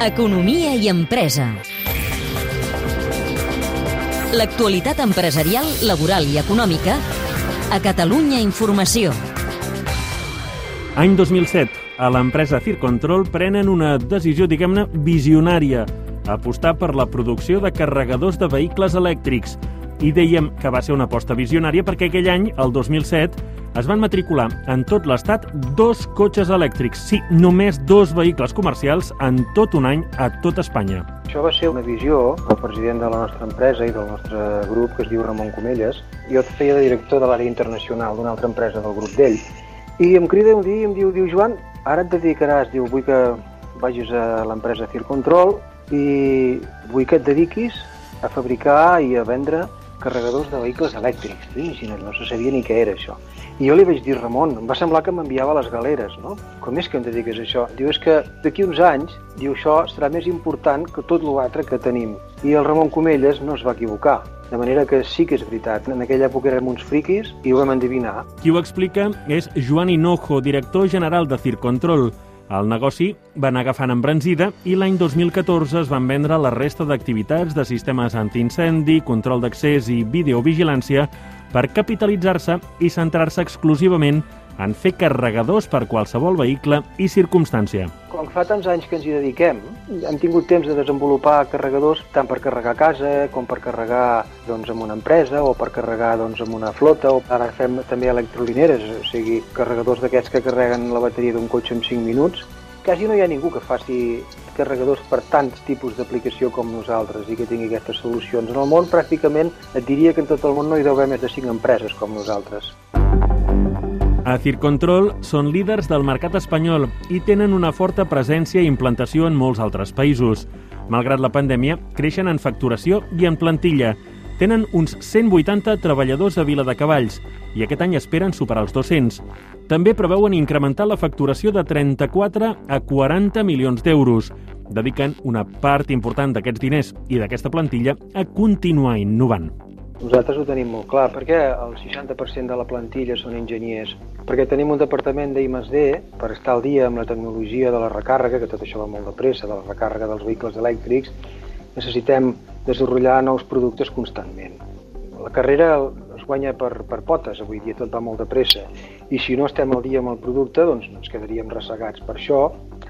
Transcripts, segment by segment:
Economia i empresa. L'actualitat empresarial, laboral i econòmica a Catalunya Informació. Any 2007, a l'empresa Circontrol prenen una decisió, diguem-ne, visionària, apostar per la producció de carregadors de vehicles elèctrics. I dèiem que va ser una aposta visionària perquè aquell any, el 2007, es van matricular en tot l'estat dos cotxes elèctrics. Sí, només dos vehicles comercials en tot un any a tot Espanya. Això va ser una visió del president de la nostra empresa i del nostre grup, que es diu Ramon Comelles. Jo feia de director de l'àrea internacional d'una altra empresa del grup d'ell. I em crida un dia i em diu, diu Joan, ara et dedicaràs, diu, vull que vagis a l'empresa Circontrol i vull que et dediquis a fabricar i a vendre carregadors de vehicles elèctrics. Imagina't, no se sabia ni què era això. I jo li vaig dir, Ramon, em va semblar que m'enviava les galeres, no? Com és que em dediques a això? Diu, és que d'aquí uns anys, diu, això serà més important que tot l'altre que tenim. I el Ramon Comelles no es va equivocar. De manera que sí que és veritat. En aquella època érem uns friquis i ho vam endevinar. Qui ho explica és Joan Hinojo, director general de Circontrol. El negoci va anar agafant embranzida i l'any 2014 es van vendre la resta d'activitats de sistemes antiincendi, control d'accés i videovigilància per capitalitzar-se i centrar-se exclusivament en fer carregadors per qualsevol vehicle i circumstància. Com fa tants anys que ens hi dediquem, hem tingut temps de desenvolupar carregadors tant per carregar a casa com per carregar doncs, en una empresa o per carregar doncs, en una flota o ara fem també electrolineres, o sigui, carregadors d'aquests que carreguen la bateria d'un cotxe en 5 minuts. Quasi no hi ha ningú que faci carregadors per tants tipus d'aplicació com nosaltres i que tingui aquestes solucions. En el món pràcticament et diria que en tot el món no hi deu haver més de 5 empreses com nosaltres. A Circontrol són líders del mercat espanyol i tenen una forta presència i implantació en molts altres països. Malgrat la pandèmia, creixen en facturació i en plantilla. Tenen uns 180 treballadors a Vila de Cavalls i aquest any esperen superar els 200. També preveuen incrementar la facturació de 34 a 40 milions d'euros. Dediquen una part important d'aquests diners i d'aquesta plantilla a continuar innovant. Nosaltres ho tenim molt clar, perquè el 60% de la plantilla són enginyers, perquè tenim un departament d'I+D per estar al dia amb la tecnologia de la recàrrega, que tot això va molt de pressa, de la recàrrega dels vehicles elèctrics, necessitem desenvolupar nous productes constantment. La carrera es guanya per, per potes, avui dia tot va molt de pressa, i si no estem al dia amb el producte, doncs ens quedaríem ressegats. Per això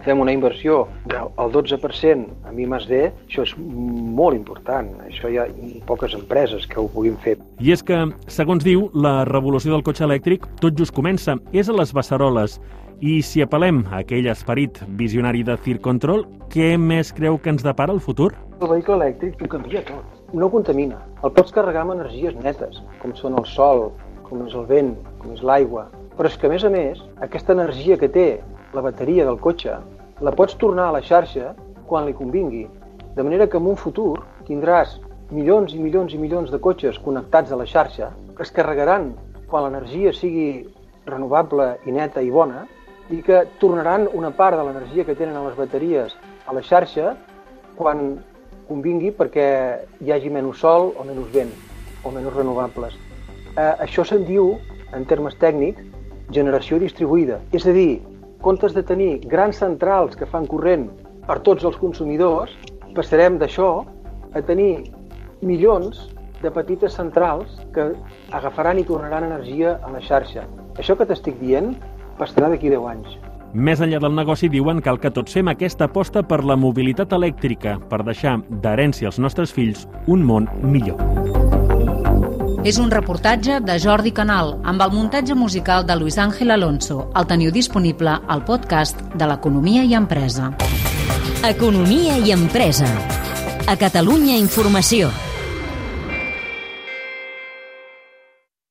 fem una inversió del 12% en I+D, això és molt important. Això hi ha poques empreses que ho puguin fer. I és que, segons diu, la revolució del cotxe elèctric tot just comença. És a les Beceroles. I si apel·lem a aquell esperit visionari de Circontrol, què més creu que ens depara el futur? El vehicle elèctric ho canvia tot. No contamina. El pots carregar amb energies netes, com són el sol, com és el vent, com és l'aigua. Però és que, a més a més, aquesta energia que té la bateria del cotxe la pots tornar a la xarxa quan li convingui. De manera que en un futur tindràs milions i milions i milions de cotxes connectats a la xarxa que es carregaran quan l'energia sigui renovable i neta i bona i que tornaran una part de l'energia que tenen a les bateries a la xarxa quan convingui perquè hi hagi menys sol o menys vent o menys renovables. Eh, això se'n diu, en termes tècnics, generació distribuïda. És a dir, comptes de tenir grans centrals que fan corrent per tots els consumidors, passarem d'això a tenir milions de petites centrals que agafaran i tornaran energia a la xarxa. Això que t'estic dient passarà d'aquí 10 anys. Més enllà del negoci, diuen cal que tots fem aquesta aposta per la mobilitat elèctrica, per deixar d'herència als nostres fills un món millor. És un reportatge de Jordi Canal amb el muntatge musical de Luis Ángel Alonso. El teniu disponible al podcast de l'Economia i Empresa. Economia i Empresa. A Catalunya Informació.